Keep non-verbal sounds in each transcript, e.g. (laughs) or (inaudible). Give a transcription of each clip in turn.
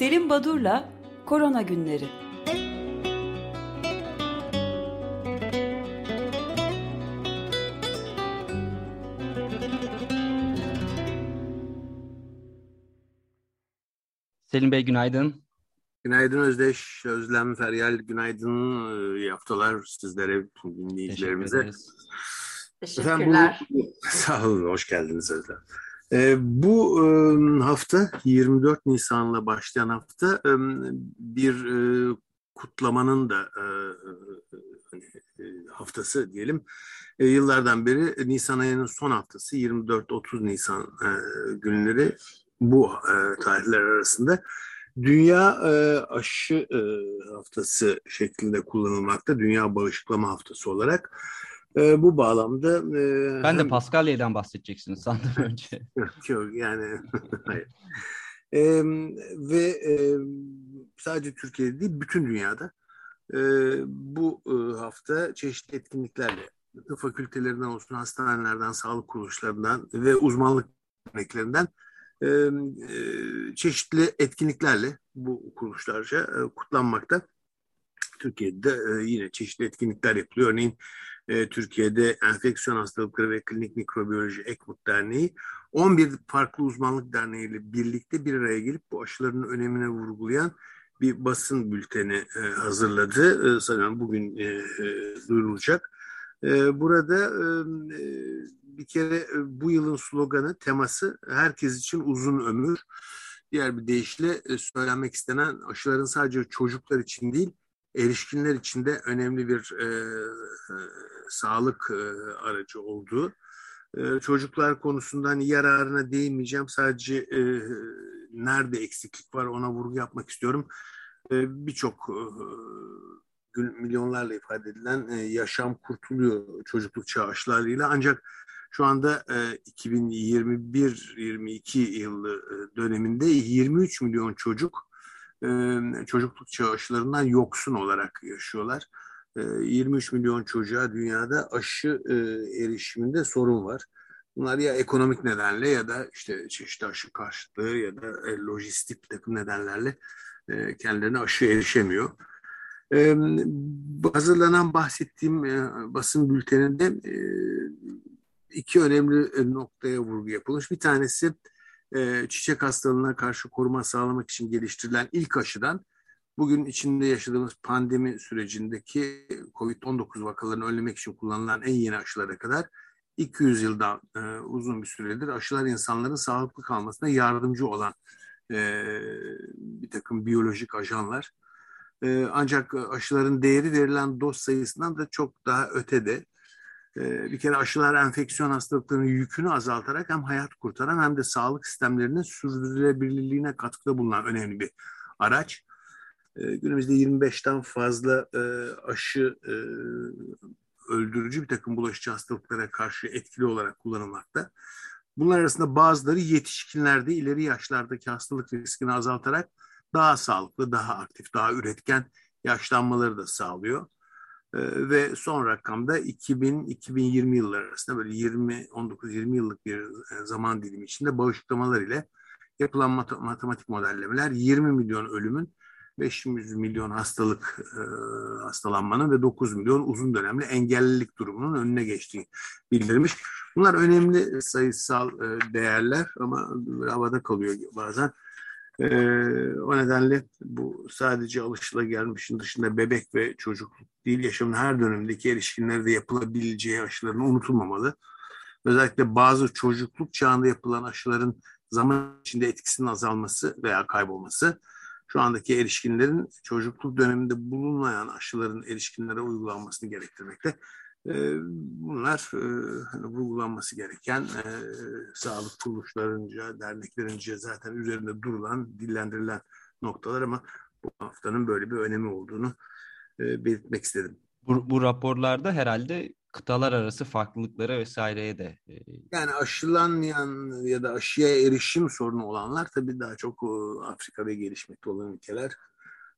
Selim Badur'la Korona Günleri. Selim Bey günaydın. Günaydın Özdeş, Özlem, Feryal, günaydın. İyi haftalar sizlere, dinleyicilerimize. Teşekkürler. bu, (laughs) sağ olun, hoş geldiniz Özlem. Ee, bu e, hafta 24 Nisan'la başlayan hafta e, bir e, kutlamanın da e, hani, e, haftası diyelim. E, yıllardan beri Nisan ayının son haftası 24-30 Nisan e, günleri bu e, tarihler arasında Dünya e, aşı e, haftası şeklinde kullanılmakta. Dünya bağışıklama haftası olarak. E, bu bağlamda... E, ben de Paskalya'dan bahsedeceksiniz sandım önce. (laughs) Yok yani (laughs) hayır. E, ve e, sadece Türkiye'de değil bütün dünyada e, bu e, hafta çeşitli etkinliklerle fakültelerinden olsun, hastanelerden, sağlık kuruluşlarından ve uzmanlık örneklerinden e, çeşitli etkinliklerle bu kuruluşlarca e, kutlanmakta. Türkiye'de e, yine çeşitli etkinlikler yapılıyor. Örneğin e, Türkiye'de Enfeksiyon Hastalıkları ve Klinik Mikrobiyoloji EKMUT Derneği 11 farklı uzmanlık derneğiyle birlikte bir araya gelip bu aşıların önemine vurgulayan bir basın bülteni e, hazırladı. E, sanıyorum bugün e, e, duyurulacak. E, burada e, bir kere e, bu yılın sloganı, teması herkes için uzun ömür. Diğer bir deyişle e, söylenmek istenen aşıların sadece çocuklar için değil, erişkinler için de önemli bir e, e, sağlık e, aracı olduğu. E, çocuklar konusunda hani yararına değinmeyeceğim. Sadece e, nerede eksiklik var ona vurgu yapmak istiyorum. E, Birçok e, milyonlarla ifade edilen e, yaşam kurtuluyor çocukluk çağı aşılarıyla. Ancak şu anda e, 2021-22 yılı e, döneminde 23 milyon çocuk çocukluk çağı aşılarından yoksun olarak yaşıyorlar. E, 23 milyon çocuğa dünyada aşı erişiminde sorun var. Bunlar ya ekonomik nedenle ya da işte çeşitli aşı karşıtlığı ya da lojistik takım nedenlerle kendilerine aşı erişemiyor. Hazırlanan bahsettiğim basın bülteninde iki önemli noktaya vurgu yapılmış. Bir tanesi çiçek hastalığına karşı koruma sağlamak için geliştirilen ilk aşıdan bugün içinde yaşadığımız pandemi sürecindeki COVID-19 vakalarını önlemek için kullanılan en yeni aşılara kadar 200 yıldan uzun bir süredir aşılar insanların sağlıklı kalmasına yardımcı olan bir takım biyolojik ajanlar. Ancak aşıların değeri verilen doz sayısından da çok daha ötede. Ee, bir kere aşılar enfeksiyon hastalıklarının yükünü azaltarak hem hayat kurtaran hem de sağlık sistemlerinin sürdürülebilirliğine katkıda bulunan önemli bir araç. Ee, günümüzde 25'ten fazla e, aşı e, öldürücü bir takım bulaşıcı hastalıklara karşı etkili olarak kullanılmakta. Bunlar arasında bazıları yetişkinlerde ileri yaşlardaki hastalık riskini azaltarak daha sağlıklı, daha aktif, daha üretken yaşlanmaları da sağlıyor. Ee, ve son rakamda 2000-2020 yılları arasında böyle 20 19-20 yıllık bir e, zaman dilimi içinde bağışıklamalar ile yapılan mat matematik modellemeler 20 milyon ölümün 500 milyon hastalık e, hastalanmanın ve 9 milyon uzun dönemli engellilik durumunun önüne geçtiğini bildirmiş. Bunlar önemli sayısal e, değerler ama havada kalıyor bazen. Ee, o nedenle bu sadece alışılagelmişin dışında bebek ve çocukluk değil, yaşamın her dönemindeki erişkinlerde yapılabileceği aşıların unutulmamalı. Özellikle bazı çocukluk çağında yapılan aşıların zaman içinde etkisinin azalması veya kaybolması şu andaki erişkinlerin çocukluk döneminde bulunmayan aşıların erişkinlere uygulanmasını gerektirmekte. Bunlar e, hani vurgulanması gereken e, sağlık kuruluşlarınca, derneklerince zaten üzerinde durulan, dillendirilen noktalar ama bu haftanın böyle bir önemi olduğunu e, belirtmek istedim. Bu, bu raporlarda herhalde kıtalar arası farklılıklara vesaireye de. Yani aşılanmayan ya da aşıya erişim sorunu olanlar tabii daha çok Afrika ve gelişmekte olan ülkeler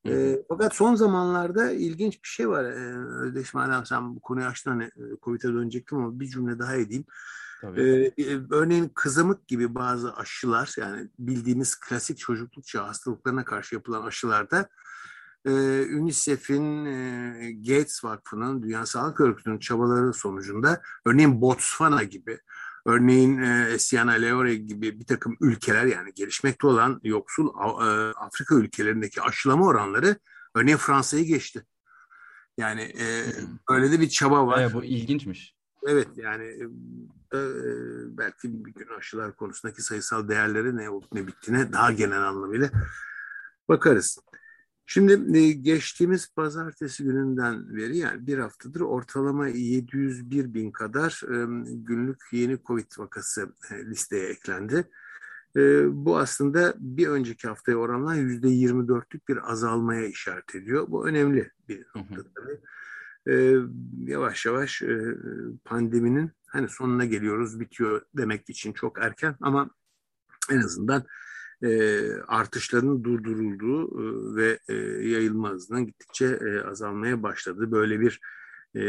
e, fakat son zamanlarda ilginç bir şey var. E, Özdeş Madem sen bu konuyu açtın hani Covid'e dönecektim ama bir cümle daha edeyim. Ee, örneğin kızamık gibi bazı aşılar yani bildiğimiz klasik çocukluk çağı hastalıklarına karşı yapılan aşılarda e, UNICEF'in, e, Gates Vakfı'nın, Dünya Sağlık Örgütü'nün çabaları sonucunda örneğin Botswana gibi, örneğin e, Sierra Leone gibi bir takım ülkeler yani gelişmekte olan yoksul e, Afrika ülkelerindeki aşılama oranları örneğin Fransa'yı geçti. Yani e, öyle de bir çaba var. Evet, bu ilginçmiş. Evet yani e, belki bir gün aşılar konusundaki sayısal değerleri ne olup ne bittiğine daha genel anlamıyla bakarız. Şimdi e, geçtiğimiz pazartesi gününden beri yani bir haftadır ortalama 701 bin kadar e, günlük yeni Covid vakası e, listeye eklendi. Bu aslında bir önceki haftaya oranla %24'lük bir azalmaya işaret ediyor. Bu önemli bir nokta tabii. Yavaş yavaş pandeminin hani sonuna geliyoruz, bitiyor demek için çok erken ama en azından e, artışların durdurulduğu e, ve e, yayılma hızının gittikçe e, azalmaya başladığı böyle bir e,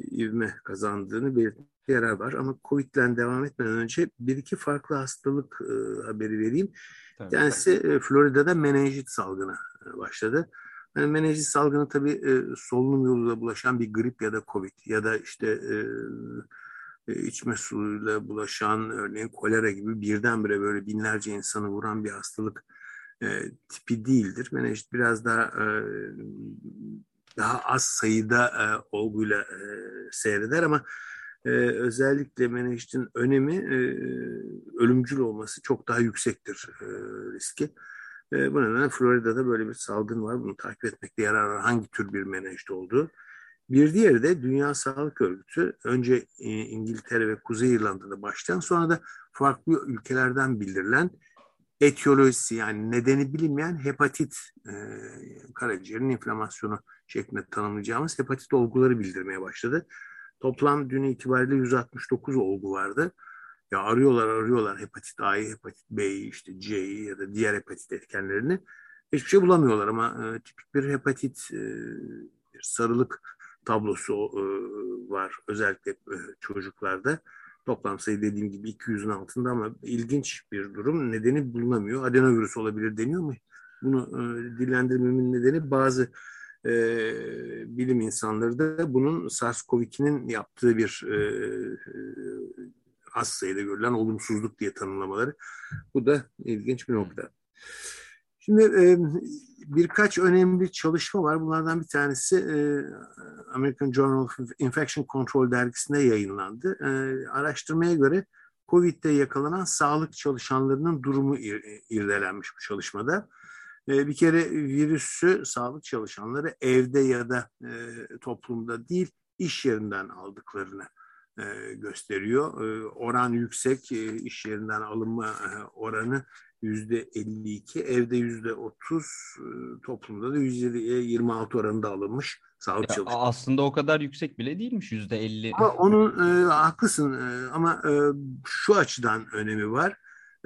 ivme kazandığını belirtmekte yarar var. Ama Covid'den devam etmeden önce bir iki farklı hastalık e, haberi vereyim. Tabii. Tanesi e, Florida'da menenjit salgını e, başladı. Yani menenjit salgını tabii e, solunum yoluyla bulaşan bir grip ya da Covid ya da işte e, içme suyuyla bulaşan örneğin kolera gibi birdenbire böyle binlerce insanı vuran bir hastalık e, tipi değildir. Menenjit biraz daha e, daha az sayıda e, olguyla e, seyreder ama e, özellikle menenjitin önemi e, ölümcül olması çok daha yüksektir e, riski. E, bu nedenle Florida'da böyle bir salgın var. Bunu takip etmekte yarar. Hangi tür bir menenjit olduğu. Bir diğeri de Dünya Sağlık Örgütü önce e, İngiltere ve Kuzey İrlanda'da başlayan sonra da farklı ülkelerden bildirilen etiyolojisi yani nedeni bilinmeyen hepatit e, karaciğerin inflamasyonu şeklinde tanımlayacağımız hepatit olguları bildirmeye başladı. Toplam dün itibariyle 169 olgu vardı. Ya arıyorlar arıyorlar hepatit A'yı, hepatit B'yi, işte C'yi ya da diğer hepatit etkenlerini. Hiçbir şey bulamıyorlar ama e, tipik bir hepatit, e, bir sarılık tablosu e, var özellikle e, çocuklarda. Toplam sayı dediğim gibi 200'ün altında ama ilginç bir durum. Nedeni bulunamıyor. Adenovirüs olabilir deniyor mu? Bunu e, dillendirmemin nedeni bazı e, bilim insanları da bunun SARS-CoV-2'nin yaptığı bir e, az sayıda görülen olumsuzluk diye tanımlamaları. Bu da ilginç bir nokta. Şimdi e, birkaç önemli çalışma var. Bunlardan bir tanesi e, American Journal of Infection Control dergisinde yayınlandı. E, araştırmaya göre COVID'de yakalanan sağlık çalışanlarının durumu ir, irdelenmiş bu çalışmada. E, bir kere virüsü sağlık çalışanları evde ya da e, toplumda değil iş yerinden aldıklarını e, gösteriyor. E, oran yüksek, e, iş yerinden alınma oranı yüzde 52, evde yüzde 30, e, toplumda da yüzde 26 oranında alınmış sağlık çalışanları. Aslında o kadar yüksek bile değilmiş yüzde 50. Ama onun e, haklısın e, ama e, şu açıdan önemi var.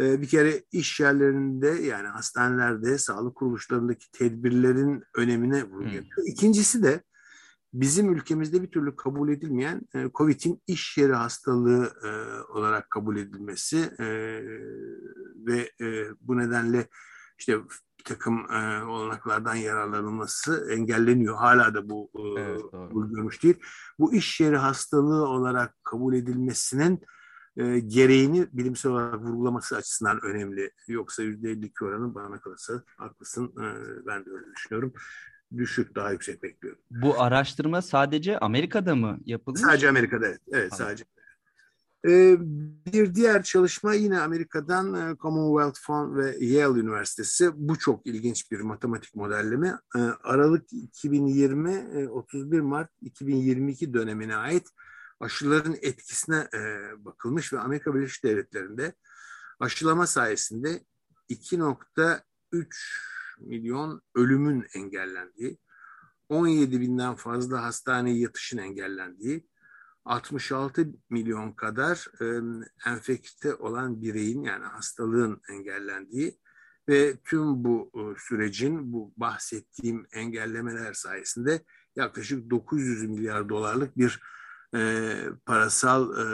E, bir kere iş yerlerinde yani hastanelerde, sağlık kuruluşlarındaki tedbirlerin önemine vurgu hmm. İkincisi de bizim ülkemizde bir türlü kabul edilmeyen e, COVID'in iş yeri hastalığı e, olarak kabul edilmesi e, ve e, bu nedenle işte bir takım e, olanaklardan yararlanılması engelleniyor. Hala da bu e, evet, görmüş değil. Bu iş yeri hastalığı olarak kabul edilmesinin e, gereğini bilimsel olarak vurgulaması açısından önemli. Yoksa %52 oranı bana kalırsa haklısın. E, ben de öyle düşünüyorum düşük, daha yüksek bekliyorum. Bu araştırma sadece Amerika'da mı yapılmış? Sadece Amerika'da, evet. Evet, sadece. Ee, bir diğer çalışma yine Amerika'dan e, Commonwealth Fund ve Yale Üniversitesi. Bu çok ilginç bir matematik modelleme. Ee, Aralık 2020, 31 e, Mart 2022 dönemine ait aşıların etkisine e, bakılmış ve Amerika Birleşik Devletleri'nde aşılama sayesinde 2.3 milyon ölümün engellendiği, 17 binden fazla hastaneye yatışın engellendiği, 66 milyon kadar e, enfekte olan bireyin yani hastalığın engellendiği ve tüm bu e, sürecin bu bahsettiğim engellemeler sayesinde yaklaşık 900 milyar dolarlık bir e, parasal e,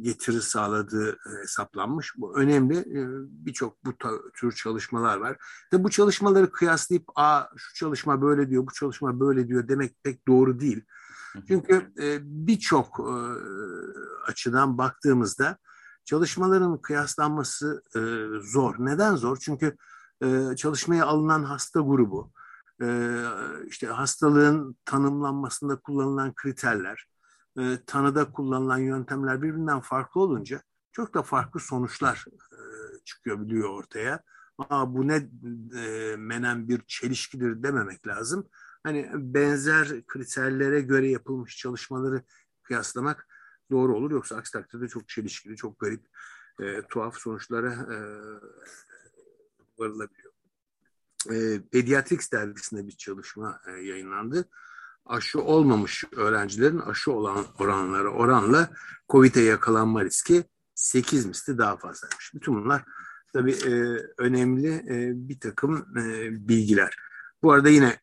getiri sağladığı e, hesaplanmış. Bu önemli. E, Birçok bu tür çalışmalar var. Ve bu çalışmaları kıyaslayıp Aa, şu çalışma böyle diyor, bu çalışma böyle diyor demek pek doğru değil. Çünkü e, birçok e, açıdan baktığımızda çalışmaların kıyaslanması e, zor. Neden zor? Çünkü e, çalışmaya alınan hasta grubu, e, işte hastalığın tanımlanmasında kullanılan kriterler, e, tanıda kullanılan yöntemler birbirinden farklı olunca çok da farklı sonuçlar e, çıkıyor biliyor ortaya. Aa, bu ne e, menen bir çelişkidir dememek lazım. Hani benzer kriterlere göre yapılmış çalışmaları kıyaslamak doğru olur. Yoksa aksi takdirde çok çelişkili, çok garip, e, tuhaf sonuçlara e, varılabiliyor. E, Pediatrics dergisinde bir çalışma e, yayınlandı aşı olmamış öğrencilerin aşı olan oranları oranla COVID'e yakalanma riski 8 misli daha fazlaymış. Bütün bunlar tabii e, önemli e, bir takım e, bilgiler. Bu arada yine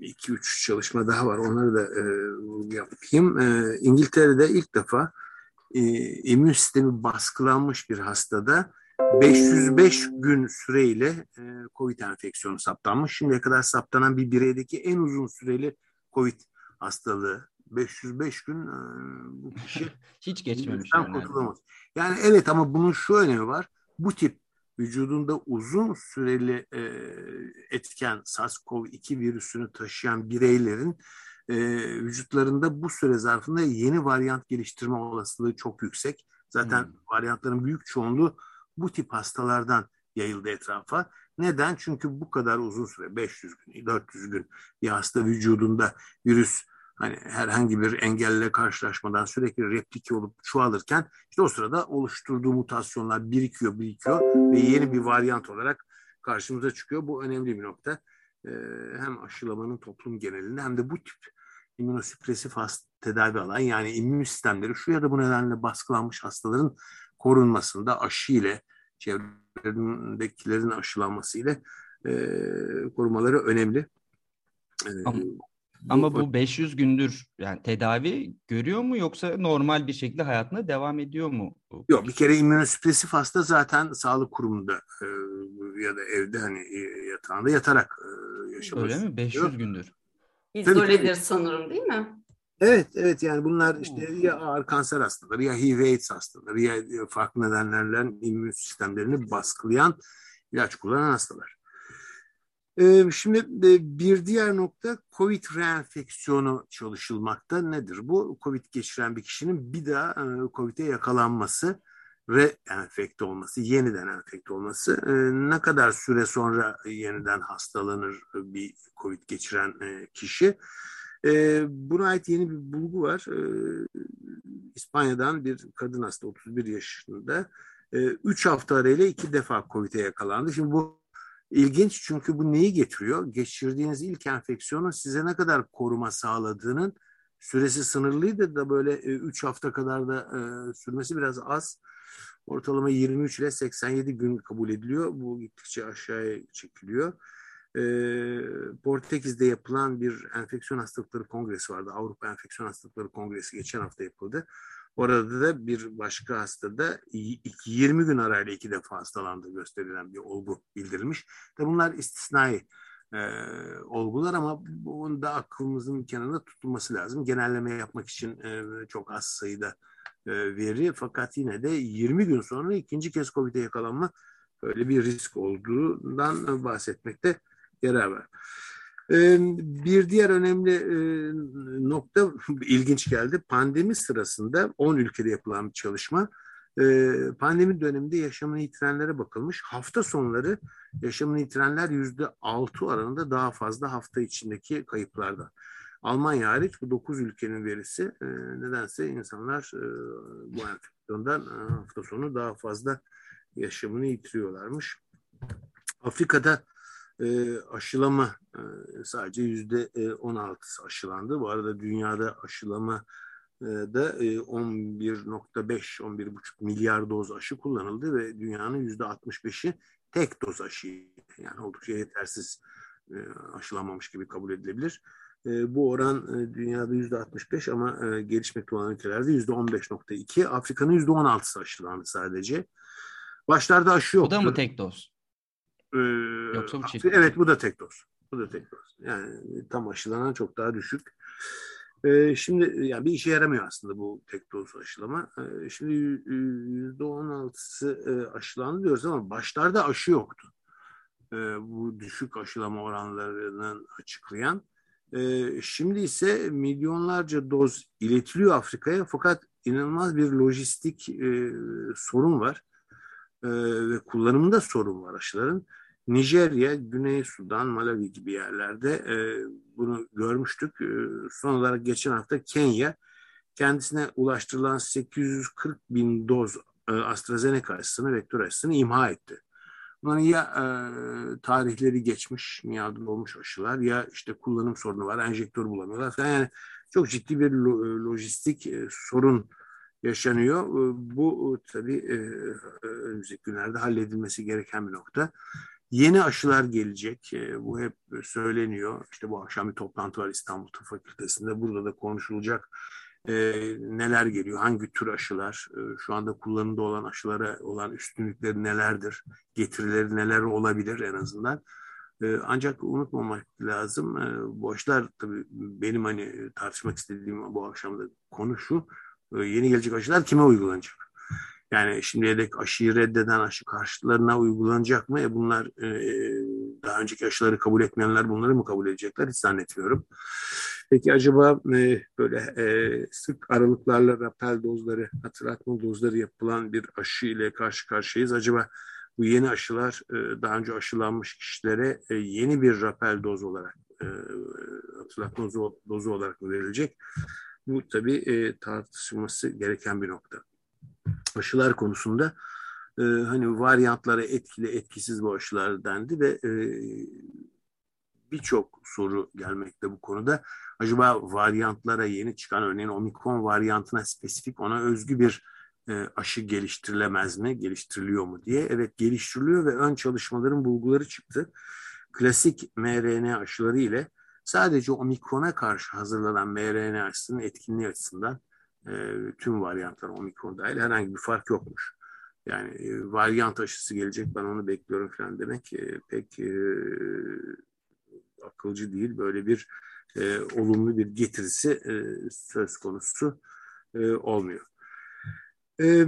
2-3 çalışma daha var. Onları da e, yapayım. E, İngiltere'de ilk defa e, immün sistemi baskılanmış bir hastada 505 gün süreyle e, COVID enfeksiyonu saptanmış. Şimdiye kadar saptanan bir bireydeki en uzun süreli COVID hastalığı 505 gün e, bu kişi (laughs) hiç geçmemiş. Yani. kurtulamaz. Yani evet ama bunun şu önemi var. Bu tip vücudunda uzun süreli e, etken SARS-CoV-2 virüsünü taşıyan bireylerin e, vücutlarında bu süre zarfında yeni varyant geliştirme olasılığı çok yüksek. Zaten hmm. varyantların büyük çoğunluğu bu tip hastalardan yayıldı etrafa. Neden? Çünkü bu kadar uzun süre 500 gün, 400 gün bir hasta vücudunda virüs hani herhangi bir engelle karşılaşmadan sürekli replike olup çoğalırken işte o sırada oluşturduğu mutasyonlar birikiyor birikiyor ve yeni bir varyant olarak karşımıza çıkıyor. Bu önemli bir nokta. Ee, hem aşılamanın toplum genelinde hem de bu tip immünosüpresif hasta tedavi alan yani immün sistemleri şu ya da bu nedenle baskılanmış hastaların korunmasında aşı ile çevrelerindeki aşılanması ile e, korumaları önemli. E, ama, ama bu 500 gündür yani tedavi görüyor mu yoksa normal bir şekilde hayatına devam ediyor mu? Yok bir kere immünosüpresif hasta zaten sağlık kurumunda e, ya da evde hani e, yatağında yatarak e, yaşamak Öyle mi? 500 gündür. İzoledir sanırım değil mi? Evet, evet yani bunlar işte ya ağır kanser hastaları ya HIV AIDS hastaları ya farklı nedenlerle immün sistemlerini baskılayan ilaç kullanan hastalar. Ee, şimdi e, bir diğer nokta COVID reenfeksiyonu çalışılmakta. Nedir bu? COVID geçiren bir kişinin bir daha e, COVID'e yakalanması, reenfekte olması, yeniden enfekte olması. E, ne kadar süre sonra yeniden hastalanır bir COVID geçiren kişi? E, buna ait yeni bir bulgu var. E, İspanya'dan bir kadın hasta 31 yaşında. 3 e, hafta arayla iki defa COVID'e yakalandı. Şimdi bu ilginç çünkü bu neyi getiriyor? Geçirdiğiniz ilk enfeksiyonun size ne kadar koruma sağladığının süresi sınırlıydı da böyle 3 hafta kadar da e, sürmesi biraz az. Ortalama 23 ile 87 gün kabul ediliyor. Bu gittikçe aşağıya çekiliyor e, Portekiz'de yapılan bir enfeksiyon hastalıkları kongresi vardı. Avrupa Enfeksiyon Hastalıkları Kongresi geçen hafta yapıldı. Orada da bir başka hastada 20 gün arayla iki defa hastalandığı gösterilen bir olgu bildirilmiş. De bunlar istisnai e, olgular ama bunun da aklımızın kenarında tutulması lazım. Genelleme yapmak için e, çok az sayıda e, veri fakat yine de 20 gün sonra ikinci kez COVID'e yakalanma böyle bir risk olduğundan bahsetmekte yarar var. Bir diğer önemli nokta (laughs) ilginç geldi. Pandemi sırasında 10 ülkede yapılan bir çalışma. Pandemi döneminde yaşamını yitirenlere bakılmış. Hafta sonları yaşamını yitirenler yüzde altı oranında daha fazla hafta içindeki kayıplarda. Almanya hariç bu dokuz ülkenin verisi nedense insanlar bu enfeksiyondan hafta sonu daha fazla yaşamını yitiriyorlarmış. Afrika'da e, aşılama e, sadece yüzde 16 aşılandı. Bu arada dünyada aşılama e, da e, 11.5 11.5 milyar doz aşı kullanıldı ve dünyanın yüzde 65'i tek doz aşı yani oldukça yetersiz e, aşılamamış gibi kabul edilebilir. E, bu oran e, dünyada yüzde 65 ama e, gelişmekte olan ülkelerde yüzde 15.2. Afrika'nın yüzde 16'sı aşılandı sadece. Başlarda aşı yoktu. Bu da mı tek doz? Ee, Yoksa bu çift Evet bu da tek doz. Bu da tek doz. Yani tam aşılanan çok daha düşük. Ee, şimdi yani bir işe yaramıyor aslında bu tek doz aşılama. Ee, şimdi yüzde on altısı e, aşılandı diyoruz ama başlarda aşı yoktu. Ee, bu düşük aşılama oranlarını açıklayan. Ee, şimdi ise milyonlarca doz iletiliyor Afrika'ya fakat inanılmaz bir lojistik e, sorun var. Ee, ve kullanımında sorun var aşıların. Nijerya, Güney Sudan, Malawi gibi yerlerde e, bunu görmüştük. E, son olarak geçen hafta Kenya kendisine ulaştırılan 840 bin doz e, AstraZeneca aşısını, vektör aşısını imha etti. Bunların ya e, tarihleri geçmiş, miadı olmuş aşılar ya işte kullanım sorunu var, enjektör bulamıyorlar falan. Yani çok ciddi bir lo, lojistik e, sorun yaşanıyor. E, bu tabii e, önümüzdeki günlerde halledilmesi gereken bir nokta. Yeni aşılar gelecek. E, bu hep söyleniyor. İşte bu akşam bir toplantı var İstanbul Tıp Fakültesi'nde. Burada da konuşulacak e, neler geliyor, hangi tür aşılar, e, şu anda kullanımda olan aşılara olan üstünlükleri nelerdir, getirileri neler olabilir en azından. E, ancak unutmamak lazım, e, bu aşılar tabii benim hani tartışmak istediğim bu akşamda konu şu, e, yeni gelecek aşılar kime uygulanacak? Yani şimdiye dek aşıyı reddeden aşı karşıtlarına uygulanacak mı? E bunlar e, daha önceki aşıları kabul etmeyenler bunları mı kabul edecekler? Hiç zannetmiyorum. Peki acaba e, böyle e, sık aralıklarla rapel dozları, hatırlatma dozları yapılan bir aşı ile karşı karşıyayız. Acaba bu yeni aşılar e, daha önce aşılanmış kişilere e, yeni bir rapel doz olarak, e, hatırlatma dozu, dozu olarak mı verilecek? Bu tabii e, tartışılması gereken bir nokta aşılar konusunda e, hani varyantlara etkili etkisiz bu aşılar dendi ve e, birçok soru gelmekte bu konuda. Acaba varyantlara yeni çıkan örneğin omikron varyantına spesifik ona özgü bir e, aşı geliştirilemez mi, geliştiriliyor mu diye. Evet geliştiriliyor ve ön çalışmaların bulguları çıktı. Klasik mRNA aşıları ile sadece omikrona karşı hazırlanan mRNA aşısının etkinliği açısından e, tüm varyantlar omikron dahil herhangi bir fark yokmuş. Yani e, varyant aşısı gelecek ben onu bekliyorum falan demek e, pek e, akılcı değil. Böyle bir e, olumlu bir getirisi e, söz konusu e, olmuyor. E,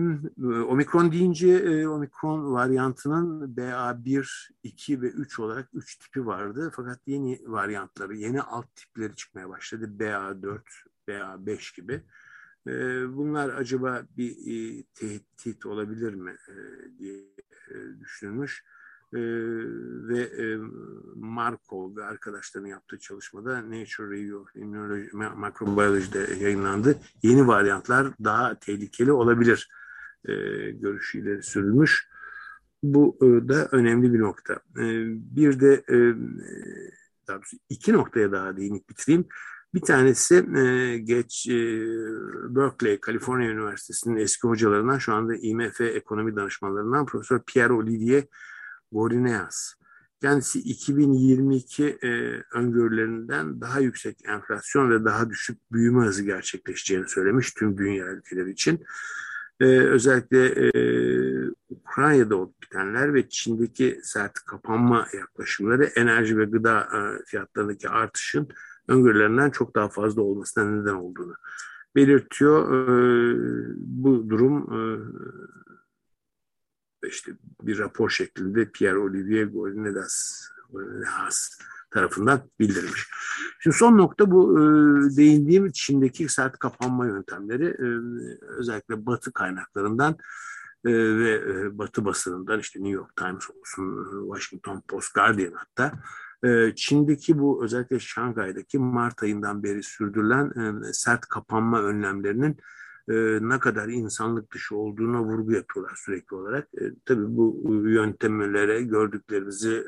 omikron deyince e, omikron varyantının BA1, 2 ve 3 olarak 3 tipi vardı. Fakat yeni varyantları, yeni alt tipleri çıkmaya başladı. BA4, BA5 gibi. Ee, bunlar acaba bir e, tehdit olabilir mi e, diye e, düşünülmüş. Ve Markov ve arkadaşlarının yaptığı çalışmada Nature Review of Immunology, Microbiology'de yayınlandı. Yeni varyantlar daha tehlikeli olabilir görüşüyle sürülmüş. Bu da önemli bir nokta. bir de iki noktaya daha değinip bitireyim. Bir tanesi e, geç e, Berkeley, Kaliforniya Üniversitesi'nin eski hocalarından şu anda IMF ekonomi danışmanlarından Profesör Pierre Olivier Gorineas. Kendisi 2022 e, öngörülerinden daha yüksek enflasyon ve daha düşük büyüme hızı gerçekleşeceğini söylemiş tüm dünya ülkeleri için. E, özellikle e, Ukrayna'da olup bitenler ve Çin'deki sert kapanma yaklaşımları enerji ve gıda e, fiyatlarındaki artışın öngörülerinden çok daha fazla olmasına neden olduğunu belirtiyor. Ee, bu durum e, işte bir rapor şeklinde Pierre Olivier Gorinedas tarafından bildirilmiş. Şimdi son nokta bu e, değindiğim Çin'deki sert kapanma yöntemleri e, özellikle Batı kaynaklarından ve Batı basınından işte New York Times olsun, Washington Post, Guardian hatta ee, Çin'deki bu özellikle Şangay'daki Mart ayından beri sürdürülen e, sert kapanma önlemlerinin e, ne kadar insanlık dışı olduğuna vurgu yapıyorlar sürekli olarak. E, tabii bu yöntemlere gördüklerimizi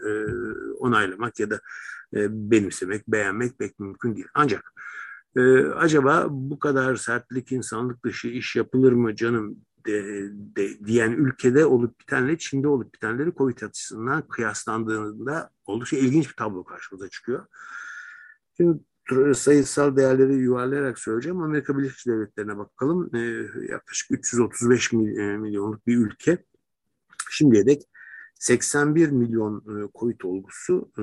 onaylamak ya da benimsemek, beğenmek pek mümkün değil. Ancak acaba bu kadar sertlik insanlık dışı iş yapılır mı canım de, de, diyen ülkede olup bitenle Çin'de olup bitenleri Covid açısından kıyaslandığında oldukça ilginç bir tablo karşımıza çıkıyor. Şimdi sayısal değerleri yuvarlayarak söyleyeceğim. Amerika Birleşik Devletleri'ne bakalım. E, yaklaşık 335 milyonluk bir ülke. Şimdiye dek 81 milyon e, COVID olgusu e,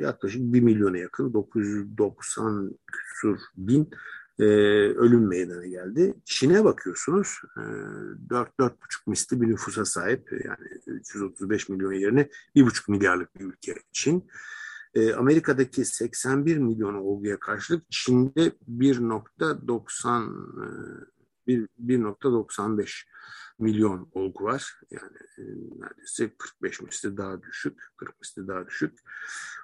yaklaşık 1 milyona yakın 990 küsur bin e, ölüm meydana geldi. Çin'e bakıyorsunuz e, 4-4,5 misli bir nüfusa sahip yani 335 milyon yerine 1,5 milyarlık bir ülke Çin. E, Amerika'daki 81 milyon olguya karşılık Çin'de 1.90 1.95 milyon olgu var. Yani e, neredeyse 45 misli daha düşük, 40 misli daha düşük.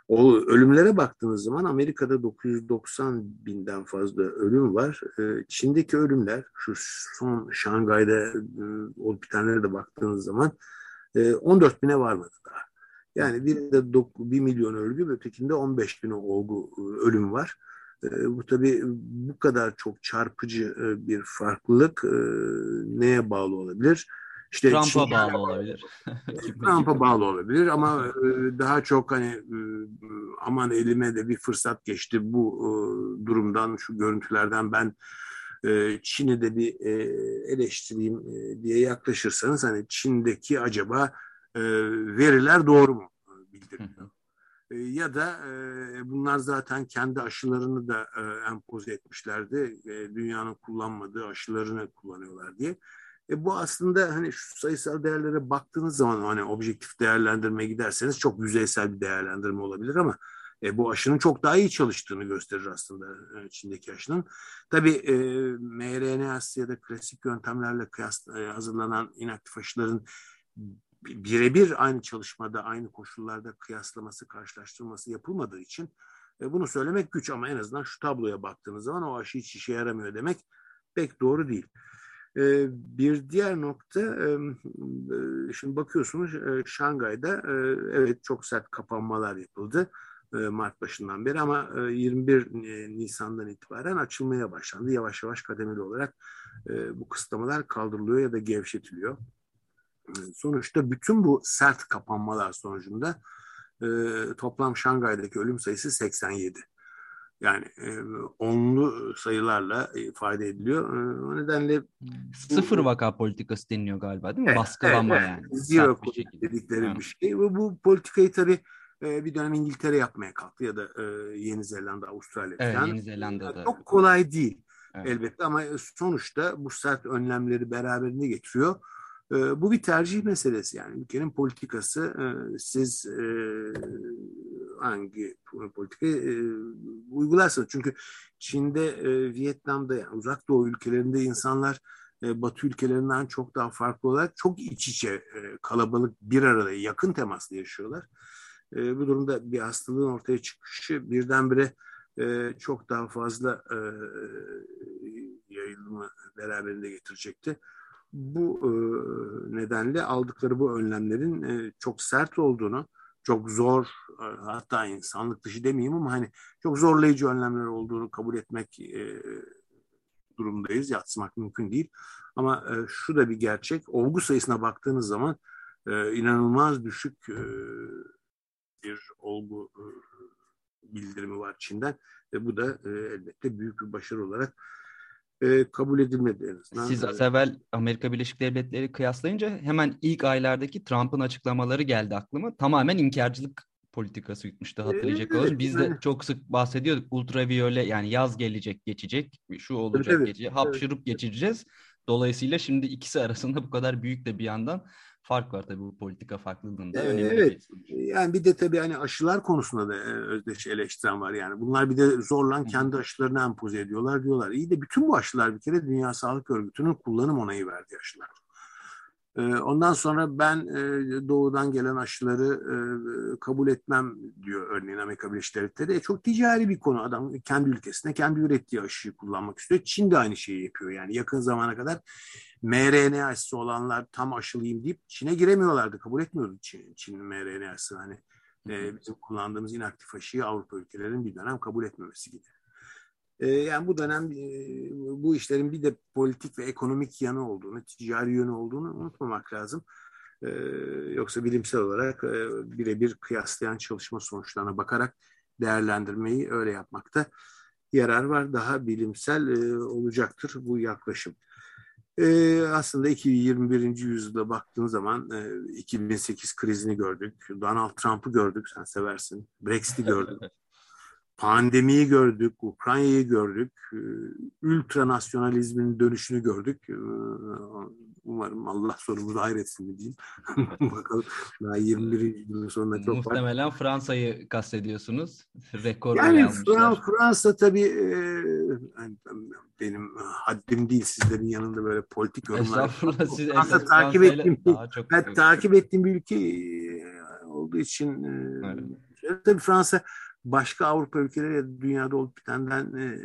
O ölümlere baktığınız zaman Amerika'da 990 binden fazla ölüm var. E, Çin'deki ölümler şu son Şangay'da e, olup bitenlere de baktığınız zaman 14 bine varmadı daha. Yani birinde 1 milyon ölgü, ötekinde 15 bin olgu ölüm var. E, bu tabii bu kadar çok çarpıcı e, bir farklılık e, neye bağlı olabilir? İşte Trump'a bağlı olabilir. (laughs) Trump'a bağlı olabilir ama e, daha çok hani e, aman elime de bir fırsat geçti bu e, durumdan, şu görüntülerden ben e, Çin'i de bir e, eleştireyim e, diye yaklaşırsanız hani Çin'deki acaba e, veriler doğru mu bildiriliyor? E, ya da e, bunlar zaten kendi aşılarını da e, empoze etmişlerdi. dünyanın kullanmadığı aşılarını kullanıyorlar diye. E, bu aslında hani şu sayısal değerlere baktığınız zaman hani objektif değerlendirmeye giderseniz çok yüzeysel bir değerlendirme olabilir ama e, bu aşının çok daha iyi çalıştığını gösterir aslında e, Çin'deki aşının. Tabii e, mRNA ya da klasik yöntemlerle kıyas, e, hazırlanan inaktif aşıların birebir aynı çalışmada, aynı koşullarda kıyaslaması, karşılaştırması yapılmadığı için e, bunu söylemek güç ama en azından şu tabloya baktığınız zaman o aşı hiç işe yaramıyor demek pek doğru değil. E, bir diğer nokta, e, e şimdi bakıyorsunuz e, Şangay'da e, evet çok sert kapanmalar yapıldı e, Mart başından beri ama e, 21 e, Nisan'dan itibaren açılmaya başlandı. Yavaş yavaş kademeli olarak bu kısıtlamalar kaldırılıyor ya da gevşetiliyor sonuçta bütün bu sert kapanmalar sonucunda e, toplam Şangay'daki ölüm sayısı 87. Yani e, onlu sayılarla ifade ediliyor. E, o nedenle sıfır vaka politikası deniliyor galiba değil mi? Evet, Baskılama evet, yani. Zero bir dedikleri evet. bir şey. Ve bu politikayı tabii e, bir dönem İngiltere yapmaya kalktı ya da e, Yeni Zelanda, Avustralya evet, falan. Yeni Zelanda'da. Çok kolay değil evet. elbette ama sonuçta bu sert önlemleri beraberinde getiriyor e, bu bir tercih meselesi yani. Ülkenin politikası e, siz e, hangi politikayı e, uygularsanız. Çünkü Çin'de, Vietnam'da yani uzak doğu ülkelerinde insanlar e, Batı ülkelerinden çok daha farklı olarak çok iç içe kalabalık bir arada yakın temasla yaşıyorlar. Bu durumda bir hastalığın ortaya çıkışı birdenbire çok daha fazla e, yayılımı beraberinde getirecekti bu e, nedenle aldıkları bu önlemlerin e, çok sert olduğunu, çok zor e, hatta insanlık dışı demeyeyim ama hani çok zorlayıcı önlemler olduğunu kabul etmek durumdayız. Yatsımak mümkün değil. Ama şu da bir gerçek. Olgu sayısına baktığınız zaman inanılmaz düşük bir olgu bildirimi var Çin'den ve bu da elbette büyük bir başarı olarak e, kabul edilmedi en azından. Siz az evvel Amerika Birleşik Devletleri kıyaslayınca hemen ilk aylardaki Trump'ın açıklamaları geldi aklıma. Tamamen inkarcılık politikası yutmuştu hatırlayacak evet, Biz de çok sık bahsediyorduk ultraviyole yani yaz gelecek geçecek şu olacak evet, geçecek hapşırıp evet. geçireceğiz. Dolayısıyla şimdi ikisi arasında bu kadar büyük de bir yandan fark var tabii bu politika farklılığında. Önemli evet. Yani bir de tabii hani aşılar konusunda da özdeş eleştiren var yani. Bunlar bir de zorlan kendi aşılarını empoze ediyorlar diyorlar. İyi de bütün bu aşılar bir kere Dünya Sağlık Örgütü'nün kullanım onayı verdiği aşılar. Ee, ondan sonra ben e, doğudan gelen aşıları e, kabul etmem diyor örneğin Amerika Birleşik Devletleri. E, çok ticari bir konu adam kendi ülkesine kendi ürettiği aşıyı kullanmak istiyor. Çin de aynı şeyi yapıyor yani yakın zamana kadar mRNA aşısı olanlar tam aşılıyım deyip Çin'e giremiyorlardı. Kabul etmiyordu Çin, Çin'in mRNA aşısı hani e, bizim kullandığımız inaktif aşıyı Avrupa ülkelerinin bir dönem kabul etmemesi gibi. Ee, yani bu dönem e, bu işlerin bir de politik ve ekonomik yanı olduğunu, ticari yönü olduğunu unutmamak lazım. Ee, yoksa bilimsel olarak e, birebir kıyaslayan çalışma sonuçlarına bakarak değerlendirmeyi öyle yapmakta yarar var. Daha bilimsel e, olacaktır bu yaklaşım. E, aslında 21. yüzyılda baktığın zaman e, 2008 krizini gördük. Donald Trump'ı gördük sen seversin. Brexit'i gördük. (laughs) pandemiyi gördük, Ukrayna'yı gördük, e, ultranasyonalizmin dönüşünü gördük. E, umarım Allah sonumuzu hayretsin diyeyim. (laughs) Bakalım daha 21. yılın sonunda çok Muhtemelen var. Fransa'yı kastediyorsunuz. Rekor yani Fra- Fransa tabii e, benim haddim değil sizlerin yanında böyle politik yorumlar. Estağfurullah siz Fransa takip ettiğim, ben takip ettiğim bir ülke olduğu için evet. tabii Fransa başka Avrupa ülkeleri ya da dünyada olup bitenden e,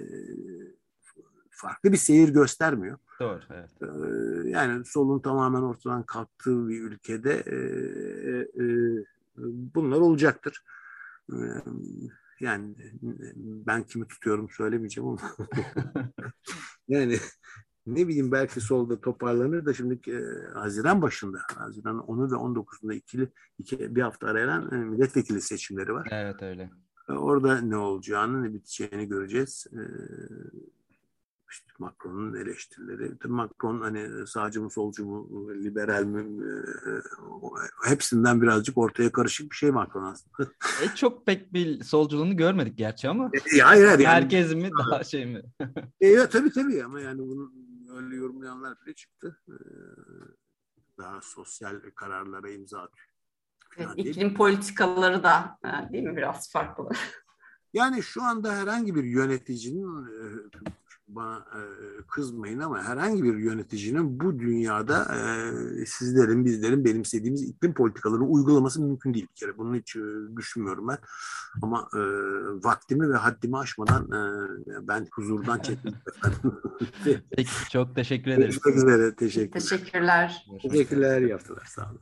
farklı bir seyir göstermiyor. Doğru, evet. E, yani solun tamamen ortadan kalktığı bir ülkede e, e, bunlar olacaktır. E, yani ben kimi tutuyorum söylemeyeceğim ama (laughs) yani ne bileyim belki solda toparlanır da şimdi e, Haziran başında, Haziran 10'u ve 19'unda ikili iki, bir hafta arayan e, milletvekili seçimleri var. Evet öyle. Orada ne olacağını, ne biteceğini göreceğiz. Ee, işte Macron'un eleştirileri. Tabii Macron hani sağcı mı, solcu mu, liberal mi e, hepsinden birazcık ortaya karışık bir şey Macron aslında. (laughs) E, çok pek bir solculuğunu görmedik gerçi ama. E, hayır, hayır, yani, Herkes mi daha şey mi? (laughs) e, ya, tabii tabii ama yani bunu öyle yorumlayanlar bile çıktı. Daha sosyal kararlara imza atıyor. Evet, iklim politikaları da e, değil mi biraz farklı? Yani şu anda herhangi bir yöneticinin e, bana e, kızmayın ama herhangi bir yöneticinin bu dünyada sizlerin, bizlerin benimsediğimiz iklim politikalarını uygulaması mümkün değil bir kere. Bunu hiç düşünmüyorum ben. Ama vaktimi ve haddimi aşmadan ben huzurdan çektim. (laughs) Peki, çok teşekkür ederiz. Görüşmek üzere. Teşekkürler. Teşekkürler. Teşekkürler. İyi haftalar. Sağ olun.